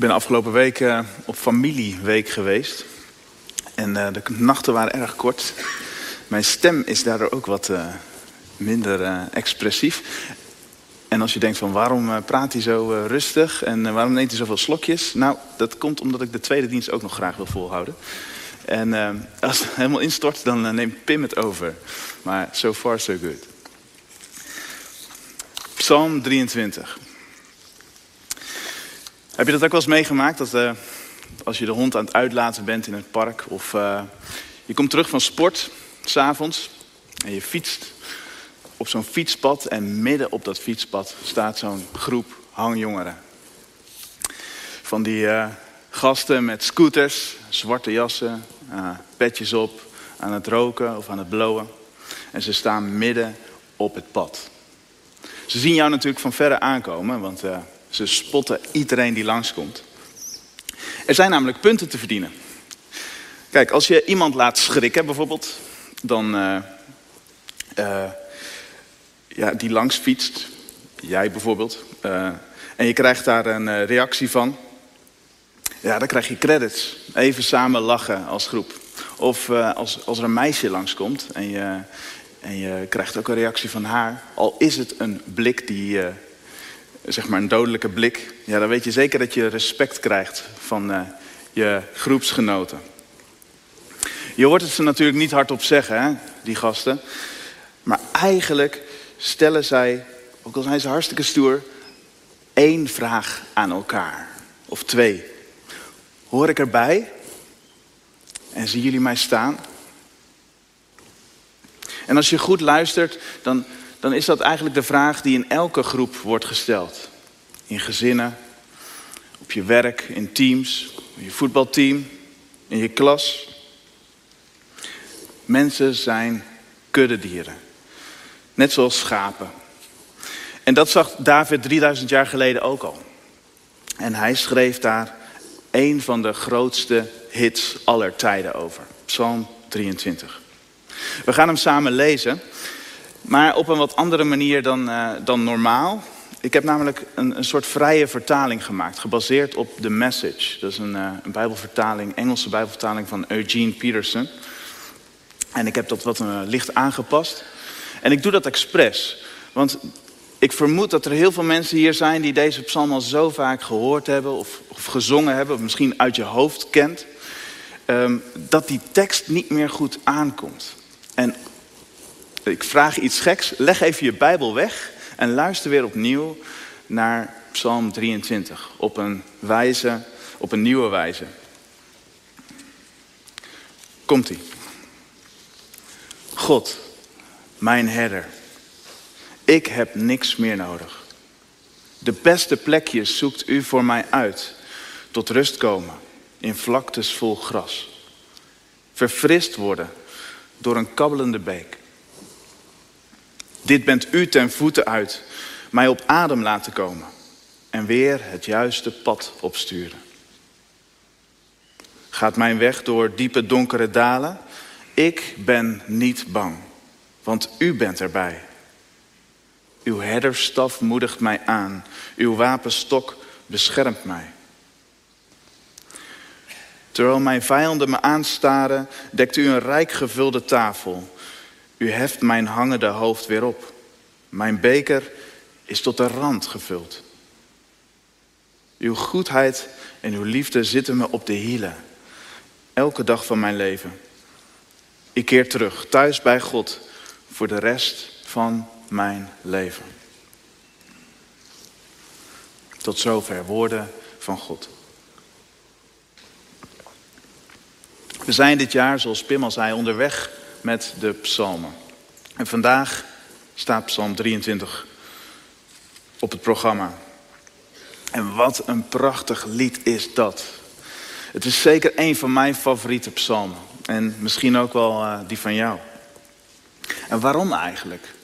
Ben afgelopen week uh, op familieweek geweest. En uh, de nachten waren erg kort. Mijn stem is daardoor ook wat uh, minder expressief. En als je denkt van waarom praat hij zo rustig en waarom neemt hij zoveel slokjes? Nou, dat komt omdat ik de tweede dienst ook nog graag wil volhouden. En als het helemaal instort, dan neemt Pim het over. Maar so far so good. Psalm 23. Heb je dat ook wel eens meegemaakt? Dat uh, als je de hond aan het uitlaten bent in het park. Of uh, je komt terug van sport, s'avonds. En je fietst op zo'n fietspad. En midden op dat fietspad staat zo'n groep hangjongeren. Van die uh, gasten met scooters, zwarte jassen, petjes op. Aan het roken of aan het blowen. En ze staan midden op het pad. Ze zien jou natuurlijk van verre aankomen, want ze spotten iedereen die langskomt. Er zijn namelijk punten te verdienen. Kijk, als je iemand laat schrikken bijvoorbeeld, dan uh, uh, ja, die langs fietst, jij bijvoorbeeld, uh, en je krijgt daar een reactie van, ja, dan krijg je credits. Even samen lachen als groep. Of als, als er een meisje langskomt en je, en je krijgt ook een reactie van haar, al is het een blik die zeg maar een dodelijke blik, ja, dan weet je zeker dat je respect krijgt van uh, je groepsgenoten. Je hoort het ze natuurlijk niet hardop zeggen, hè, die gasten. Maar eigenlijk stellen zij, ook al zijn ze hartstikke stoer, één vraag aan elkaar. Of twee. Hoor ik erbij? En zien jullie mij staan? En als je goed luistert, dan dan is dat eigenlijk de vraag die in elke groep wordt gesteld. In gezinnen, op je werk, in teams, in je voetbalteam, in je klas. Mensen zijn kuddedieren. Net zoals schapen. En dat zag David 3000 jaar geleden ook al. En hij schreef daar een van de grootste hits aller tijden over. Psalm 23. We gaan hem samen lezen. Maar op een wat andere manier dan, uh, dan normaal. Ik heb namelijk een, een, soort vrije vertaling gemaakt, gebaseerd op The Message. Dat is een, uh, een bijbelvertaling, Engelse bijbelvertaling van Eugene Peterson. En ik heb dat wat uh, licht aangepast. En ik doe dat expres. Want ik vermoed dat er heel veel mensen hier zijn die deze psalm al zo vaak gehoord hebben of, of gezongen hebben, of misschien uit je hoofd kent, um, dat die tekst niet meer goed aankomt. En ik vraag iets geks. Leg even je Bijbel weg en luister weer opnieuw naar Psalm 23 op een wijze, op een nieuwe wijze. Komt-ie. God, mijn herder. Ik heb niks meer nodig. De beste plekjes zoekt u voor mij uit. Tot rust komen in vlaktes vol gras. Verfrist worden door een kabbelende beek. Dit bent u ten voeten uit, mij op adem laten komen en weer het juiste pad opsturen. Gaat mijn weg door diepe donkere dalen? Ik ben niet bang, want u bent erbij. Uw herderstaf moedigt mij aan, uw wapenstok beschermt mij. Terwijl mijn vijanden me aanstaren, dekt u een rijk gevulde tafel. U heft mijn hangende hoofd weer op. Mijn beker is tot de rand gevuld. Uw goedheid en uw liefde zitten me op de hielen. Elke dag van mijn leven. Ik keer terug, thuis bij God, voor de rest van mijn leven. Tot zover woorden van God. We zijn dit jaar, zoals Pim al zei, onderweg met de psalmen. En vandaag staat psalm 23 op het programma. En wat een prachtig lied is dat. Het is zeker een van mijn favoriete psalmen. En misschien ook wel uh, die van jou. En waarom eigenlijk?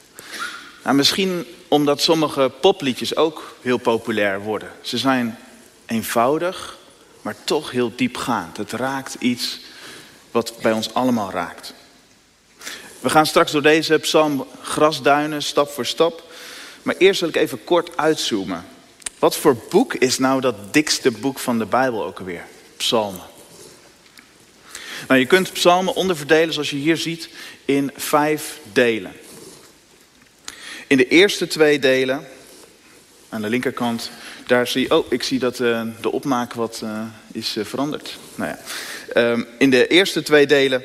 Nou, misschien omdat sommige popliedjes ook heel populair worden. Ze zijn eenvoudig, maar toch heel diepgaand. Het raakt iets wat bij ons allemaal raakt. We gaan straks door deze psalm grasduinen, stap voor stap. Maar eerst wil ik even kort uitzoomen Wat voor boek is nou dat dikste boek van de Bijbel ook alweer? Psalmen. Nou, je kunt psalmen onderverdelen, zoals je hier ziet, in vijf delen. In de eerste twee delen, aan de linkerkant, daar zie je... Oh, ik zie dat uh, de opmaak wat uh, is uh, veranderd. Nou ja. Um, in de eerste twee delen,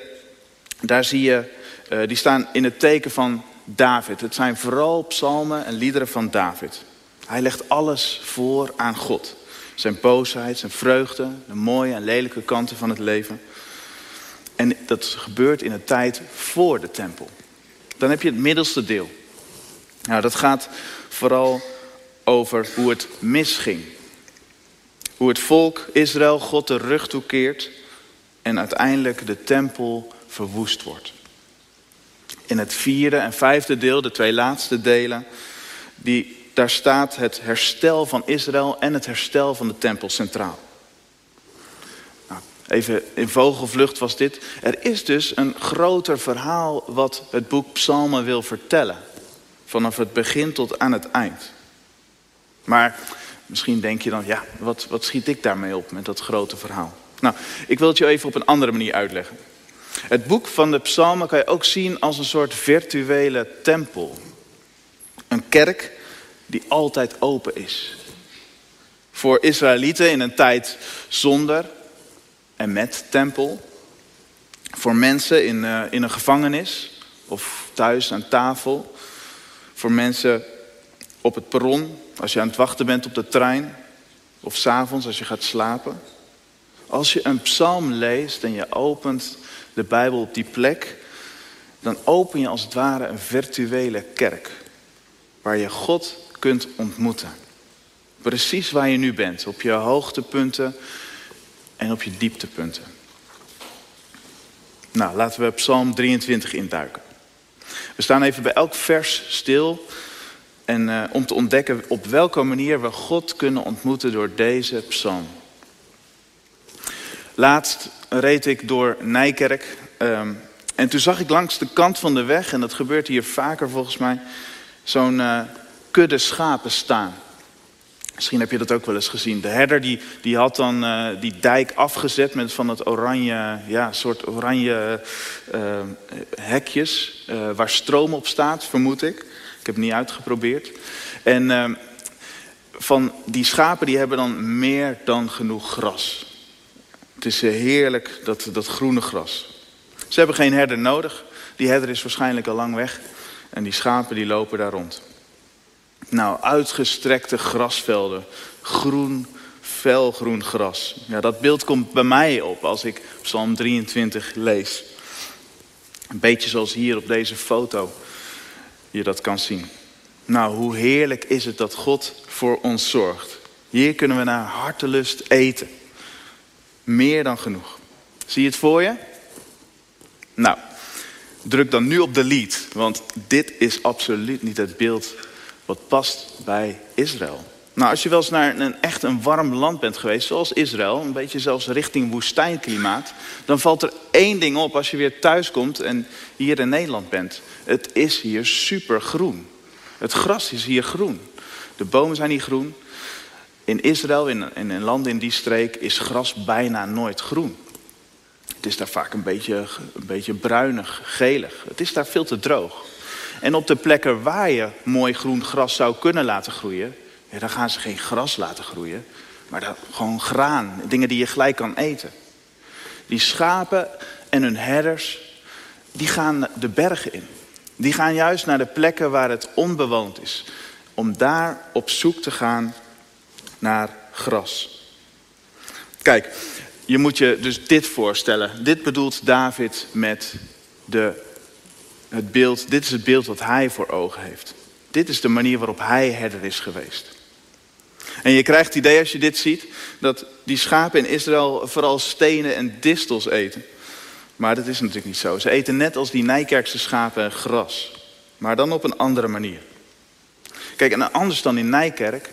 daar zie je... die staan in het teken van David. Het zijn vooral psalmen en liederen van David. Hij legt alles voor aan God. Zijn boosheid, zijn vreugde, de mooie en lelijke kanten van het leven. En dat gebeurt in een tijd voor de tempel. Dan heb je het middelste deel. Nou, dat gaat vooral over hoe het misging. Hoe het volk Israël God de rug toekeert en uiteindelijk de tempel verwoest wordt. In het vierde en vijfde deel, de twee laatste delen, die, daar staat het herstel van Israël en het herstel van de tempel centraal. Nou, even in vogelvlucht was dit. Er is dus een groter verhaal wat het boek Psalmen wil vertellen. Vanaf het begin tot aan het eind. Maar misschien denk je dan, ja, wat, wat schiet ik daarmee op met dat grote verhaal? Nou, ik wil het je even op een andere manier uitleggen. Het boek van de psalmen kan je ook zien als een soort virtuele tempel. Een kerk die altijd open is. Voor Israëlieten in een tijd zonder en met tempel. Voor mensen in, uh, in een gevangenis of thuis aan tafel. Voor mensen op het perron als je aan het wachten bent op de trein. Of s'avonds als je gaat slapen. Als je een psalm leest en je opent de Bijbel op die plek, dan open je als het ware een virtuele kerk. Waar je God kunt ontmoeten. Precies waar je nu bent, op je hoogtepunten en op je dieptepunten. Nou, laten we Psalm 23 induiken. We staan even bij elk vers stil en uh, om te ontdekken op welke manier we God kunnen ontmoeten door deze psalm. Laatst reed ik door Nijkerk. Um, en toen zag ik langs de kant van de weg, en dat gebeurt hier vaker volgens mij, zo'n uh, kudde schapen staan. Misschien heb je dat ook wel eens gezien. De herder die, die had dan uh, die dijk afgezet met van het oranje, ja, soort oranje uh, hekjes, waar stroom op staat, vermoed ik. Ik heb het niet uitgeprobeerd. En van die schapen die hebben dan meer dan genoeg gras. Het is eh, heerlijk, dat, dat groene gras. Ze hebben geen herder nodig. Die herder is waarschijnlijk al lang weg. En die schapen die lopen daar rond. Nou, uitgestrekte grasvelden. Groen, felgroen gras. Ja, dat beeld komt bij mij op als ik Psalm 23 lees. Een beetje zoals hier op deze foto je dat kan zien. Nou, hoe heerlijk is het dat God voor ons zorgt. Hier kunnen we naar hartelust eten. Meer dan genoeg. Zie je het voor je? Nou, druk dan nu op delete, want dit is absoluut niet het beeld wat past bij Israël. Nou, als je wel eens naar een echt een warm land bent geweest, zoals Israël, een beetje zelfs richting woestijnklimaat, dan valt er één ding op als je weer thuis komt en hier in Nederland bent. Het is hier super groen. Het gras is hier groen. De bomen zijn hier groen. In Israël, in, in, landen in die streek, is gras bijna nooit groen. Het is daar vaak een beetje, een beetje bruinig, gelig. Het is daar veel te droog. En op de plekken waar je mooi groen gras zou kunnen laten groeien, ja, dan gaan ze geen gras laten groeien, maar dan gewoon graan, dingen die je gelijk kan eten. Die schapen en hun herders, die gaan de bergen in. Die gaan juist naar de plekken waar het onbewoond is. Om daar op zoek te gaan naar gras. Kijk, je moet je dus dit voorstellen. Dit bedoelt David met de, het beeld. Dit is het beeld wat hij voor ogen heeft. Dit is de manier waarop hij herder is geweest. En je krijgt het idee als je dit ziet, dat die schapen in Israël vooral stenen en distels eten. Maar dat is natuurlijk niet zo. Ze eten net als die Nijkerkse schapen gras. Maar dan op een andere manier. Kijk, en anders dan in Nijkerk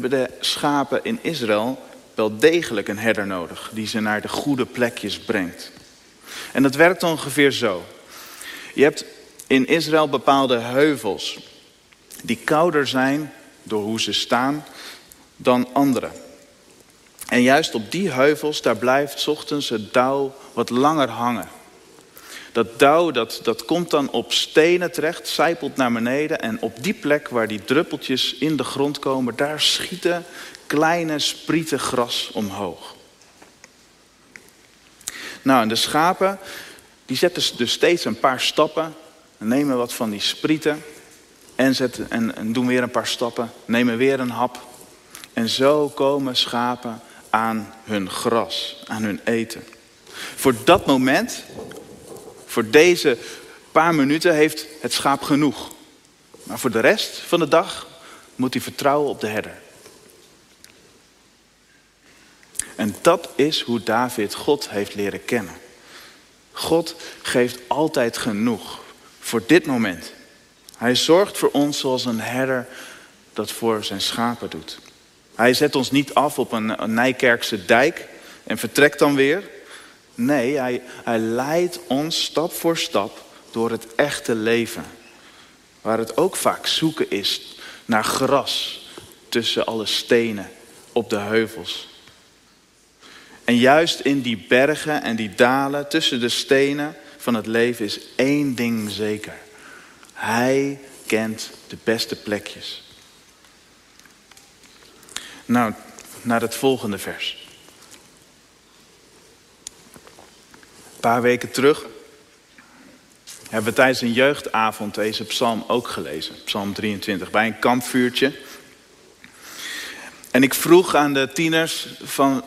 hebben de schapen in Israël wel degelijk een herder nodig. Die ze naar de goede plekjes brengt. En dat werkt ongeveer zo. Je hebt in Israël bepaalde heuvels. Die kouder zijn door hoe ze staan dan anderen. En juist op die heuvels, daar blijft ochtends het dauw wat langer hangen. Dat dauw dat, dat komt dan op stenen terecht, zijpelt naar beneden. En op die plek waar die druppeltjes in de grond komen, daar schieten kleine sprieten gras omhoog. Nou, en de schapen, die zetten dus steeds een paar stappen, nemen wat van die sprieten en, zetten, en, en doen weer een paar stappen, nemen weer een hap. En zo komen schapen aan hun gras, aan hun eten. Voor dat moment, voor deze paar minuten, heeft het schaap genoeg. Maar voor de rest van de dag moet hij vertrouwen op de herder. En dat is hoe David God heeft leren kennen. God geeft altijd genoeg voor dit moment. Hij zorgt voor ons zoals een herder dat voor zijn schapen doet. Hij zet ons niet af op een, Nijkerkse dijk en vertrekt dan weer. Nee, hij, hij leidt ons stap voor stap door het echte leven. Waar het ook vaak zoeken is naar gras tussen alle stenen op de heuvels. En juist in die bergen en die dalen tussen de stenen van het leven is één ding zeker. Hij kent de beste plekjes. Nou, naar het volgende vers. Paar weken terug hebben we tijdens een jeugdavond deze psalm ook gelezen. Psalm 23, bij een kampvuurtje. En ik vroeg aan de tieners van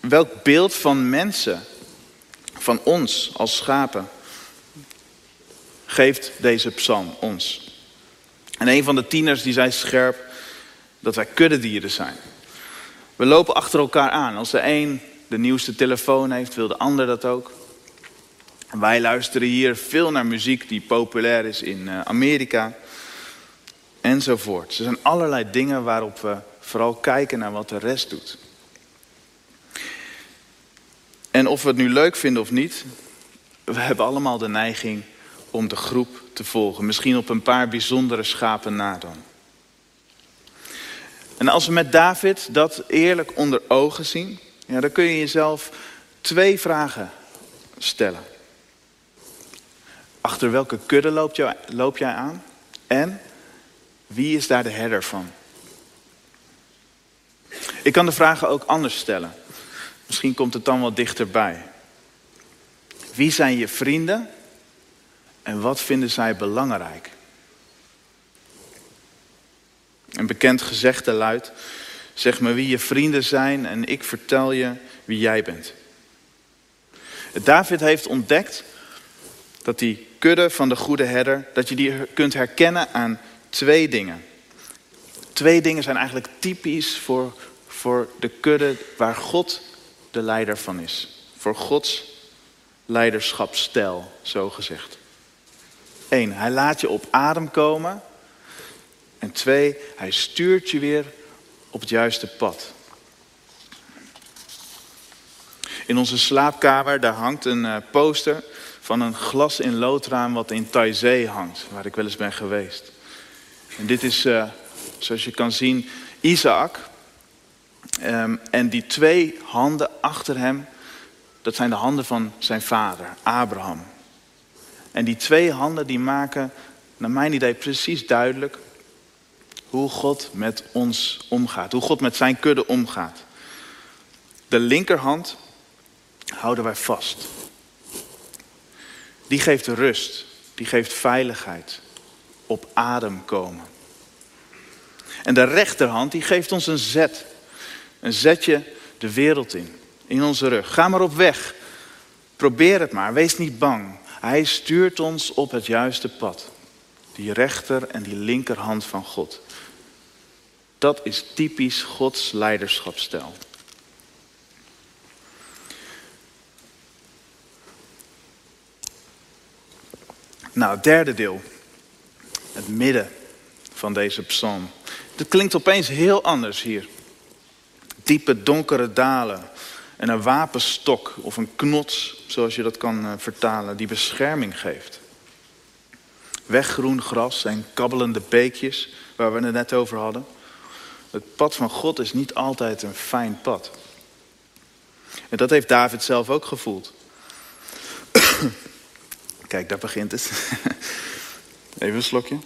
welk beeld van mensen, van ons als schapen, geeft deze psalm ons. En een van de tieners die zei scherp dat wij kuddedieren zijn. We lopen achter elkaar aan. Als de een de nieuwste telefoon heeft, wil de ander dat ook. Wij luisteren hier veel naar muziek die populair is in eh, Amerika. Enzovoort. Er zijn allerlei dingen waarop we vooral kijken naar wat de rest doet. En of we het nu leuk vinden of niet, we hebben allemaal de neiging om de groep te volgen. Misschien op een paar bijzondere schapen na dan. En als we met David dat eerlijk onder ogen zien, ja, dan kun je jezelf twee vragen stellen. Achter welke kudde loop, je, loop jij aan? En wie is daar de herder van? Ik kan de vragen ook anders stellen. Misschien komt het dan wel dichterbij. Wie zijn je vrienden en wat vinden zij belangrijk? Een bekend gezegde luidt: Zeg me wie je vrienden zijn en ik vertel je wie jij bent. David heeft ontdekt dat die kudde van de goede herder, dat je die kunt herkennen aan twee dingen. Twee dingen zijn eigenlijk typisch voor, voor de kudde waar God de leider van is. Voor Gods leiderschapsstijl, zo gezegd. Eén, hij laat je op adem komen. En twee, hij stuurt je weer op het juiste pad. In onze slaapkamer daar hangt een eh, poster van een glas in loodraam wat in Taizé hangt, waar ik wel eens ben geweest. En dit is, uh, zoals je kan zien, Isaac, Ehm, en die twee handen achter hem, dat zijn de handen van zijn vader, Abraham. En die twee handen die maken, naar mijn idee, precies duidelijk hoe God met ons omgaat. Hoe God met zijn kudde omgaat. De linkerhand houden wij vast. Die geeft rust. Die geeft veiligheid. Op adem komen. En de rechterhand die geeft ons een zet. En zet je de wereld in, in onze rug. Ga maar op weg. Probeer het maar, wees niet bang. Hij stuurt ons op het juiste pad. Die rechter en die linkerhand van God. Dat is typisch Gods leiderschapstijl. Nou, het derde deel. Het midden van deze psalm. Het klinkt opeens heel anders hier diepe donkere dalen. En een wapenstok of een knots, zoals je dat kan eh, vertalen, die bescherming geeft. Weggroen gras en kabbelende beekjes, waar we het net over hadden. Het pad van God is niet altijd een fijn pad. En dat heeft David zelf ook gevoeld. Kijk, daar begint het. Even een slokje.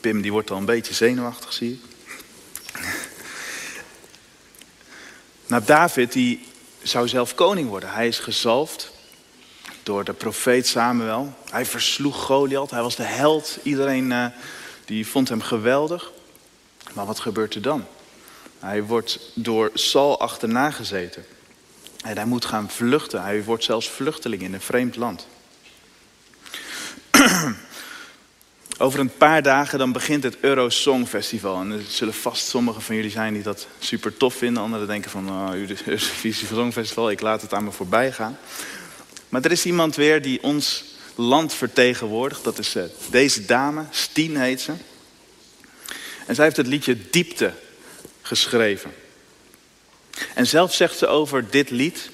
Pim die wordt al een beetje zenuwachtig, zie je. Nou, David die zou zelf koning worden. Hij is gezalfd door de profeet Samuel. Hij versloeg Goliath. Hij was de held. Iedereen uh, die vond hem geweldig. Maar wat gebeurt er dan? Hij wordt door Saul achterna gezeten. En hij moet gaan vluchten. Hij wordt zelfs vluchteling in een vreemd land. Over een paar dagen dan begint het Eurosong Festival. En er zullen vast sommigen van jullie zijn die dat super tof vinden. Anderen denken van, oh, Eurovisie Songfestival, ik laat het aan me voorbij gaan. Maar er is iemand weer die ons land vertegenwoordigt. Dat is uh, deze dame, Stien heet ze. En zij heeft het liedje Diepte geschreven. En zelf zegt ze over dit lied...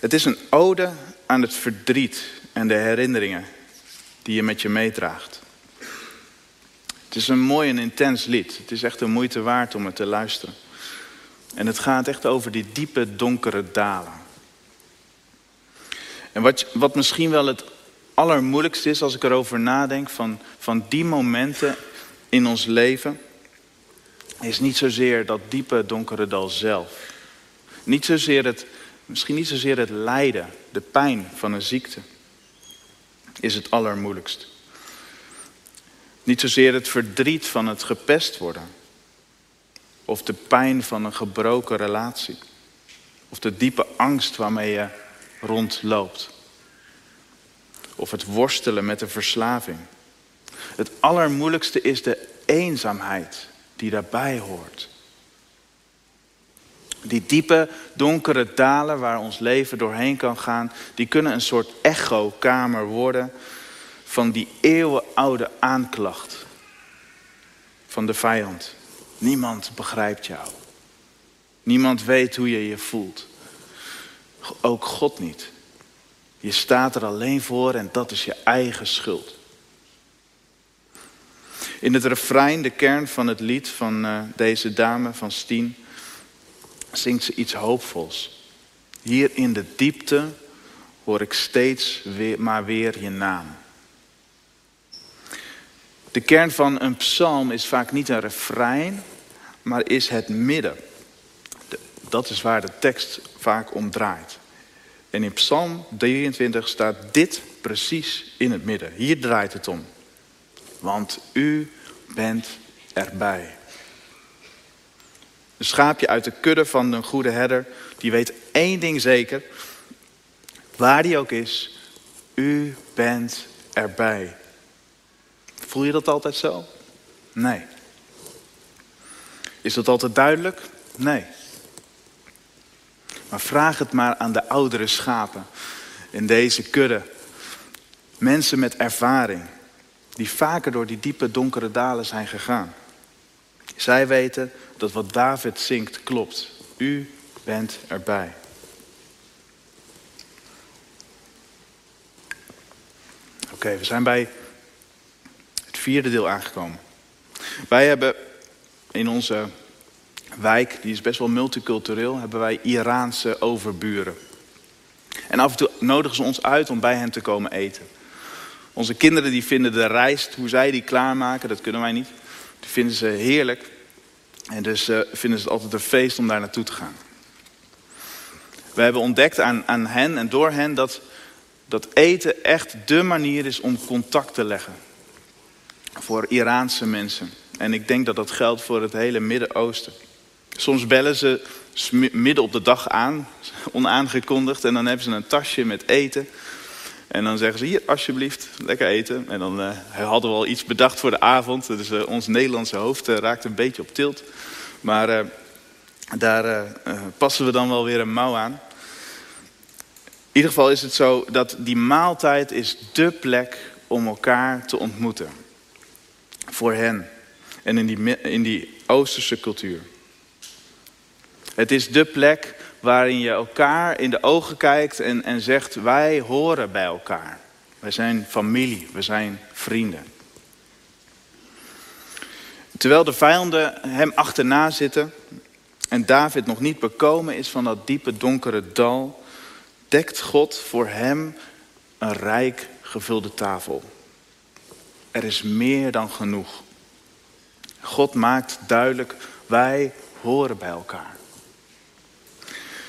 Het is een ode aan het verdriet en de herinneringen die je met je meedraagt. Het is een mooi en intens lied. Het is echt een moeite waard om het te luisteren. En het gaat echt over die diepe, donkere dalen. En wat, wat misschien wel het allermoeilijkste is als ik erover nadenk, van, van die momenten in ons leven, is niet zozeer dat diepe, donkere dal zelf. Niet zozeer het, misschien niet zozeer het lijden, de pijn van een ziekte is het allermoeilijkst. Niet zozeer het verdriet van het gepest worden. Of de pijn van een gebroken relatie. Of de diepe angst waarmee je rondloopt. Of het worstelen met de verslaving. Het allermoeilijkste is de eenzaamheid die daarbij hoort. Die diepe, donkere dalen waar ons leven doorheen kan gaan, die kunnen een soort echokamer worden van die eeuwenoude aanklacht van de vijand. Niemand begrijpt jou. Niemand weet hoe je je voelt. Ook God niet. Je staat er alleen voor en dat is je eigen schuld. In het refrein, de kern van het lied van uh, deze dame van Stien, zingt ze iets hoopvols. Hier in de diepte hoor ik steeds weer, maar weer je naam. De kern van een psalm is vaak niet een refrein, maar is het midden. Dat is waar de tekst vaak om draait. En in Psalm 23 staat dit precies in het midden. Hier draait het om. Want u bent erbij. Een schaapje uit de kudde van een goede herder, die weet één ding zeker. Waar die ook is, u bent erbij. Voel je dat altijd zo? Nee. Is dat altijd duidelijk? Nee. Maar vraag het maar aan de oudere schapen in deze kudde. Mensen met ervaring, die vaker door die diepe donkere dalen zijn gegaan. Zij weten dat wat David zingt klopt. U bent erbij. Oké, we zijn bij het vierde deel aangekomen. Wij hebben in onze wijk, die is best wel multicultureel, hebben wij Iraanse overburen. En af en toe nodigen ze ons uit om bij hen te komen eten. Onze kinderen die vinden de rijst, hoe zij die klaarmaken, dat kunnen wij niet. Die vinden ze heerlijk. En dus uh, vinden ze het altijd een feest om daar naartoe te gaan. We hebben ontdekt aan, aan hen en door hen dat, dat eten echt de manier is om contact te leggen. Voor Iraanse mensen. En ik denk dat dat geldt voor het hele Midden-Oosten. Soms bellen ze midden op de dag aan, onaangekondigd. En dan hebben ze een tasje met eten. En dan zeggen ze, hier alsjeblieft, lekker eten. En dan uh, hadden we al iets bedacht voor de avond. Dus uh, ons Nederlandse hoofd uh, raakt een beetje op tilt. Maar daar passen we dan wel weer een mouw aan. In ieder geval is het zo dat die maaltijd is dé plek om elkaar te ontmoeten. Voor hen. En in die, in die Oosterse cultuur. Het is dé plek waarin je elkaar in de ogen kijkt en, en zegt, wij horen bij elkaar. Wij zijn familie, we zijn vrienden. Terwijl de vijanden hem achterna zitten en David nog niet bekomen is van dat diepe donkere dal, dekt God voor hem een rijk gevulde tafel. Er is meer dan genoeg. God maakt duidelijk, wij horen bij elkaar.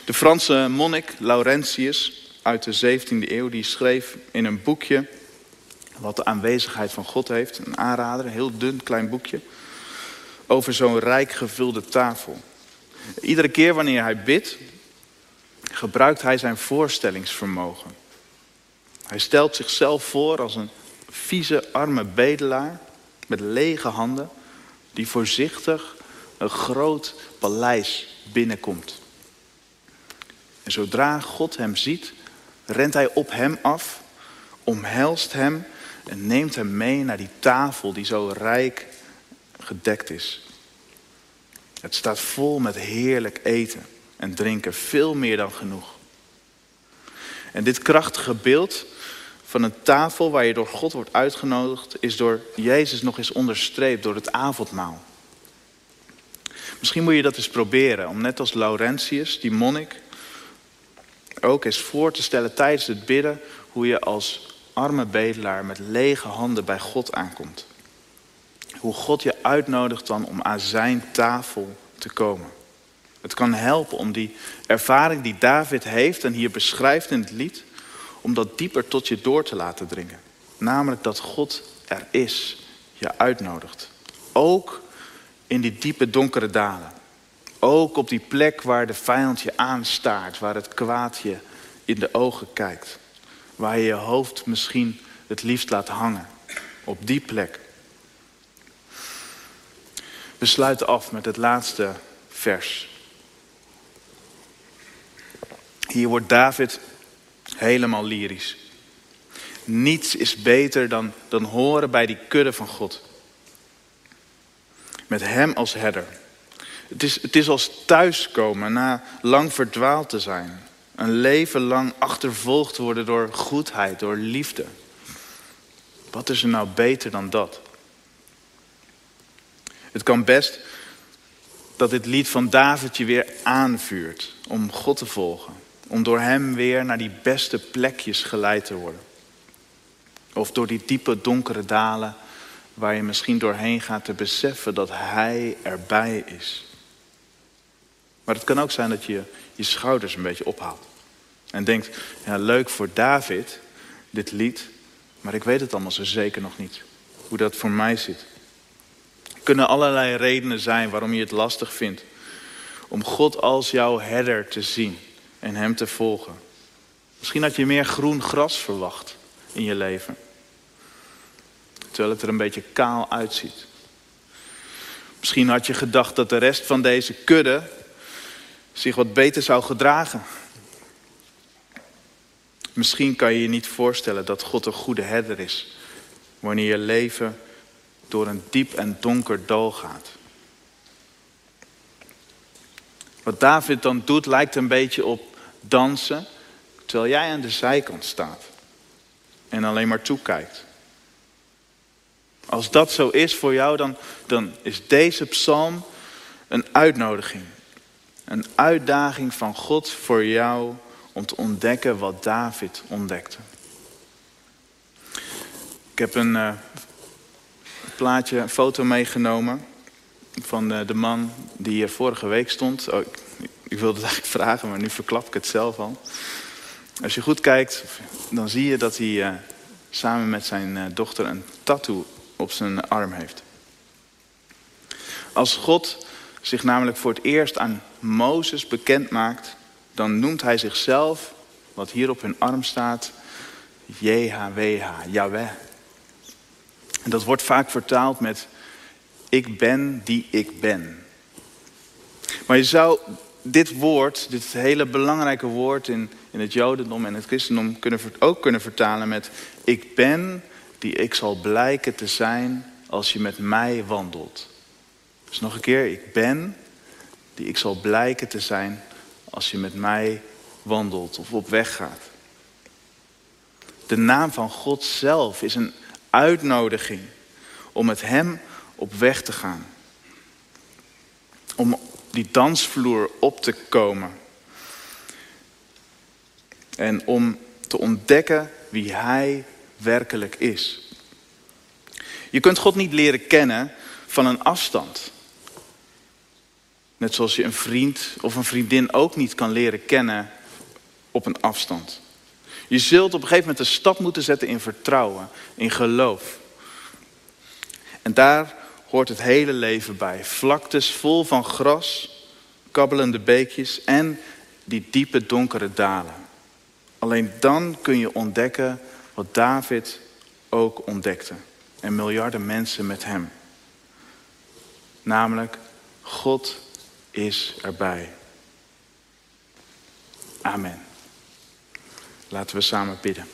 De Franse monnik Laurentius uit de 17e eeuw, die schreef in een boekje wat de aanwezigheid van God heeft, een aanrader, een heel dun klein boekje, over zo'n rijk gevulde tafel. Iedere keer wanneer hij bidt, gebruikt hij zijn voorstellingsvermogen. Hij stelt zichzelf voor als een vieze, arme bedelaar met lege handen, die voorzichtig een groot paleis binnenkomt. En zodra God hem ziet, rent hij op hem af, omhelst hem en neemt hem mee naar die tafel die zo rijk gedekt is. Het staat vol met heerlijk eten en drinken, veel meer dan genoeg. En dit krachtige beeld van een tafel waar je door God wordt uitgenodigd, is door Jezus nog eens onderstreept door het avondmaal. Misschien moet je dat eens proberen, om net als Laurentius, die monnik, ook eens voor te stellen tijdens het bidden hoe je als arme bedelaar met lege handen bij God aankomt. Hoe God je uitnodigt dan om aan zijn tafel te komen. Het kan helpen om die ervaring die David heeft en hier beschrijft in het lied, om dat dieper tot je door te laten dringen. Namelijk dat God er is, je uitnodigt. Ook in die diepe donkere dalen. Ook op die plek waar de vijand je aanstaart, waar het kwaad je in de ogen kijkt. Waar je je hoofd misschien het liefst laat hangen. Op die plek. We sluiten af met het laatste vers. Hier wordt David helemaal lyrisch. Niets is beter dan, dan horen bij die kudde van God. Met hem als herder. Het is, het is als thuiskomen na lang verdwaald te zijn. Een leven lang achtervolgd worden door goedheid, door liefde. Wat is er nou beter dan dat? Het kan best dat dit lied van David je weer aanvuurt om God te volgen. Om door hem weer naar die beste plekjes geleid te worden. Of door die diepe donkere dalen waar je misschien doorheen gaat te beseffen dat hij erbij is. Maar het kan ook zijn dat je je schouders een beetje ophaalt. En denkt, ja leuk voor David, dit lied, maar ik weet het allemaal zo zeker nog niet. Hoe dat voor mij zit. Er kunnen allerlei redenen zijn waarom je het lastig vindt. Om God als jouw herder te zien en hem te volgen. Misschien had je meer groen gras verwacht in je leven. Terwijl het er een beetje kaal uitziet. Misschien had je gedacht dat de rest van deze kudde zich wat beter zou gedragen. Misschien kan je je niet voorstellen dat God een goede herder is wanneer je leven door een diep en donker dal gaat. Wat David dan doet lijkt een beetje op dansen terwijl jij aan de zijkant staat en alleen maar toekijkt. Als dat zo is voor jou, dan, dan is deze psalm een uitnodiging. Een uitdaging van God voor jou om te ontdekken wat David ontdekte. Ik heb een uh, plaatje, een foto meegenomen van de, de, man die hier vorige week stond. Oh, ik, ik, wilde het eigenlijk vragen, maar nu verklap ik het zelf al. Als je goed kijkt, dan zie je dat hij uh, samen met zijn dochter een tattoo op zijn arm heeft. Als God zich namelijk voor het eerst aan Mozes bekend maakt, dan noemt hij zichzelf, wat hier op hun arm staat, JHWH, Yahweh. En dat wordt vaak vertaald met ik ben die ik ben. Maar je zou dit woord, dit hele belangrijke woord in, in het Jodendom en het Christendom kunnen, ook kunnen vertalen met ik ben die ik zal blijken te zijn als je met mij wandelt. Dus nog een keer, ik ben die ik zal blijken te zijn als je met mij wandelt of op weg gaat. De naam van God zelf is een uitnodiging om met Hem op weg te gaan. Om die dansvloer op te komen. En om te ontdekken wie Hij werkelijk is. Je kunt God niet leren kennen van een afstand. Net zoals je een vriend of een vriendin ook niet kan leren kennen op een afstand. Je zult op een gegeven moment een stap moeten zetten in vertrouwen, in geloof. En daar hoort het hele leven bij. Vlaktes vol van gras, kabbelende beekjes en die diepe donkere dalen. Alleen dan kun je ontdekken wat David ook ontdekte. En miljarden mensen met hem. Namelijk, God is erbij. Amen. Laten we samen bidden.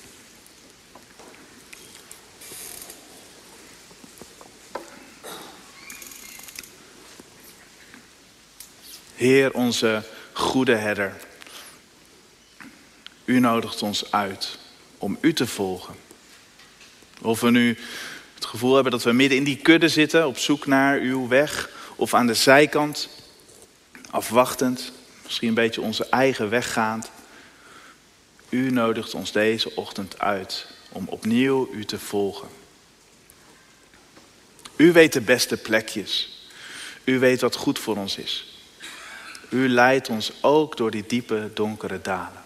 Heer, onze goede herder. U nodigt ons uit om u te volgen. Of we nu het gevoel hebben dat we midden in die kudde zitten, op zoek naar uw weg, of aan de zijkant, afwachtend, misschien een beetje onze eigen weg gaand. U nodigt ons deze ochtend uit om opnieuw u te volgen. U weet de beste plekjes. U weet wat goed voor ons is. U leidt ons ook door die diepe, donkere dalen.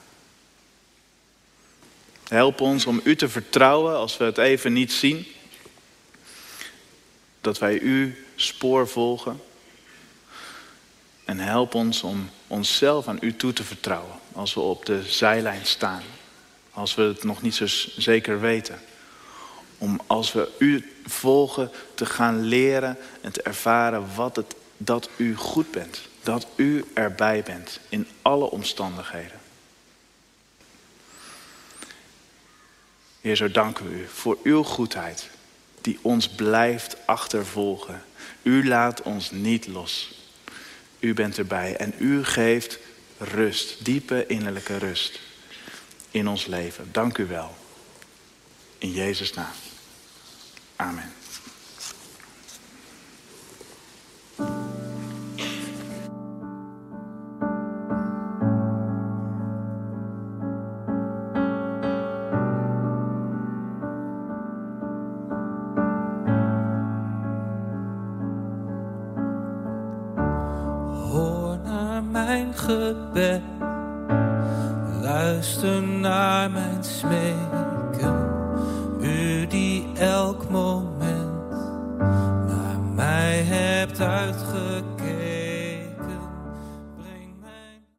Help ons om u te vertrouwen als we het even niet zien. Dat wij uw spoor volgen. En help ons om onszelf aan u toe te vertrouwen als we op de zijlijn staan. Als we het nog niet zo zeker weten. Om als we u volgen te gaan leren en te ervaren wat het, dat u goed bent. Dat u erbij bent in alle omstandigheden. Heer, zo danken we u voor uw goedheid die ons blijft achtervolgen. U laat ons niet los. U bent erbij en u geeft rust, diepe innerlijke rust in ons leven. Dank u wel. In Jezus' naam. Amen.